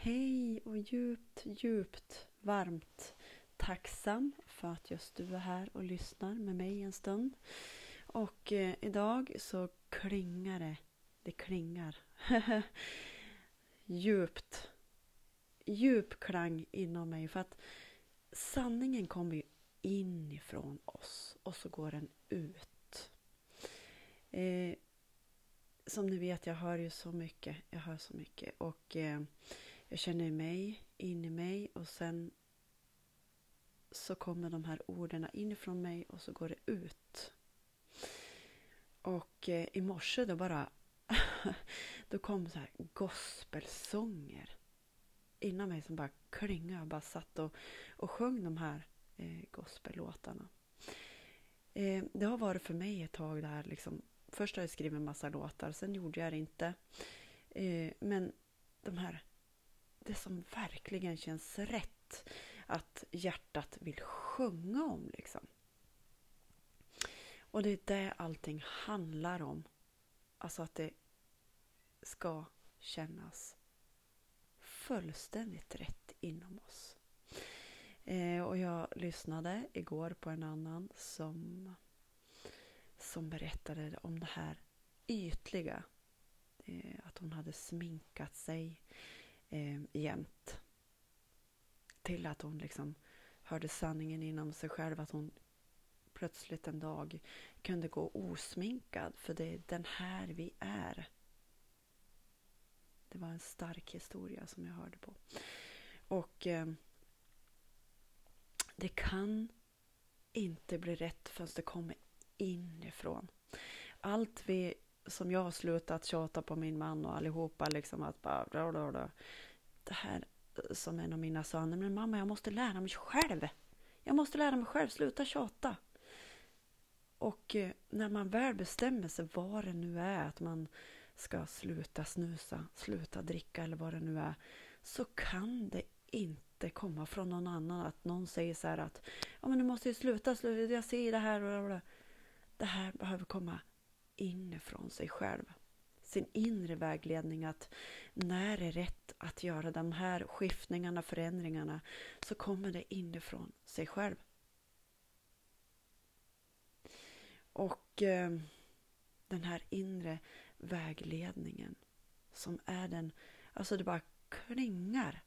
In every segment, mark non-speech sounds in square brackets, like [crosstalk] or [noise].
Hej och djupt, djupt varmt tacksam för att just du är här och lyssnar med mig en stund. Och eh, idag så klingar det, det klingar [laughs] djupt, djup klang inom mig för att sanningen kommer ju inifrån oss och så går den ut. Eh, som ni vet, jag hör ju så mycket. Jag hör så mycket och eh, jag känner mig in i mig och sen så kommer de här orden inifrån mig och så går det ut. Och eh, i morse då bara [laughs] då kom så här gospelsånger inom mig som bara klingade. Jag bara satt och, och sjöng de här eh, gospellåtarna. Eh, det har varit för mig ett tag det här liksom. Först har jag skrivit en massa låtar, sen gjorde jag det inte. Eh, men de här, det som verkligen känns rätt att hjärtat vill sjunga om liksom. Och det är det allting handlar om. Alltså att det ska kännas fullständigt rätt inom oss. Eh, och jag lyssnade igår på en annan som, som berättade om det här ytliga. Eh, att hon hade sminkat sig eh, jämt. Till att hon liksom hörde sanningen inom sig själv. Att hon plötsligt en dag kunde gå osminkad. För det är den här vi är. Det var en stark historia som jag hörde på. Och eh, det kan inte bli rätt förrän det kommer inifrån. Allt vi som jag har slutat tjata på min man och allihopa liksom att bara då, då, då. Det här eh, som en av mina söner. men mamma jag måste lära mig själv. Jag måste lära mig själv, sluta tjata. Och eh, när man väl bestämmer sig vad det nu är att man ska sluta snusa, sluta dricka eller vad det nu är, så kan det inte komma från någon annan att någon säger så här att ja, men du måste ju sluta, sluta jag ser det här och. Det här behöver komma inifrån sig själv. Sin inre vägledning att när det är rätt att göra de här skiftningarna, förändringarna så kommer det inifrån sig själv. Och eh, den här inre vägledningen som är den, alltså det bara klingar.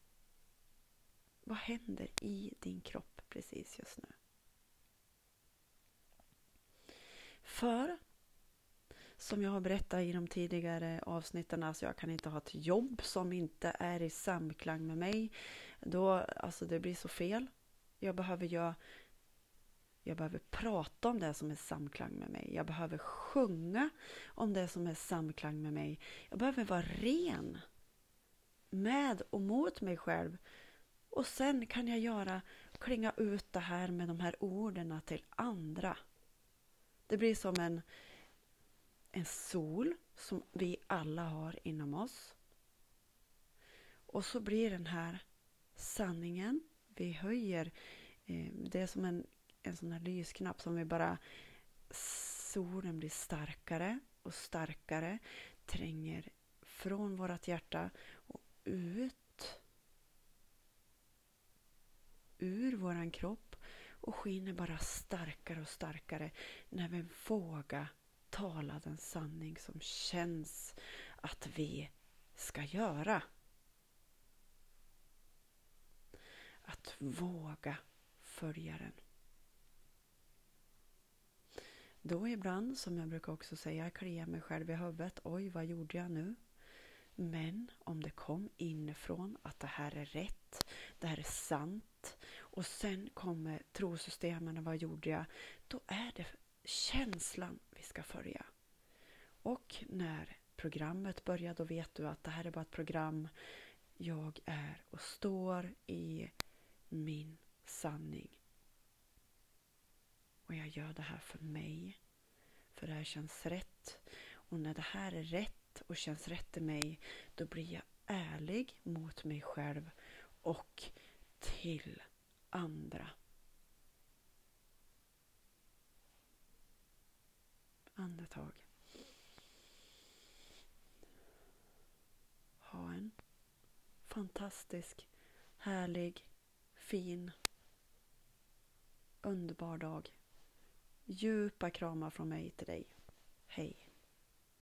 Vad händer i din kropp precis just nu? För som jag har berättat i de tidigare avsnitten, alltså jag kan inte ha ett jobb som inte är i samklang med mig. Då, alltså det blir så fel. Jag behöver jag, jag behöver prata om det som är samklang med mig. Jag behöver sjunga om det som är samklang med mig. Jag behöver vara ren med och mot mig själv. Och sen kan jag göra, klinga ut det här med de här orden till andra. Det blir som en, en sol som vi alla har inom oss. Och så blir den här sanningen, vi höjer, eh, det är som en en sån här lysknapp som vi bara... Solen blir starkare och starkare, tränger från vårt hjärta och ut ur våran kropp och skiner bara starkare och starkare när vi vågar tala den sanning som känns att vi ska göra. Att våga följa den. Då ibland, som jag brukar också säga, kliar mig själv i huvudet. Oj, vad gjorde jag nu? Men om det kom inifrån att det här är rätt, det här är sant och sen kommer trosystemen, vad gjorde jag? Då är det känslan vi ska följa. Och när programmet börjar, då vet du att det här är bara ett program. Jag är och står i min sanning. Och jag gör det här för mig. För det här känns rätt. Och när det här är rätt och känns rätt i mig, då blir jag ärlig mot mig själv och till andra. Andetag. Ha en fantastisk, härlig, fin, underbar dag. Djupa kramar från mig till dig. Hej!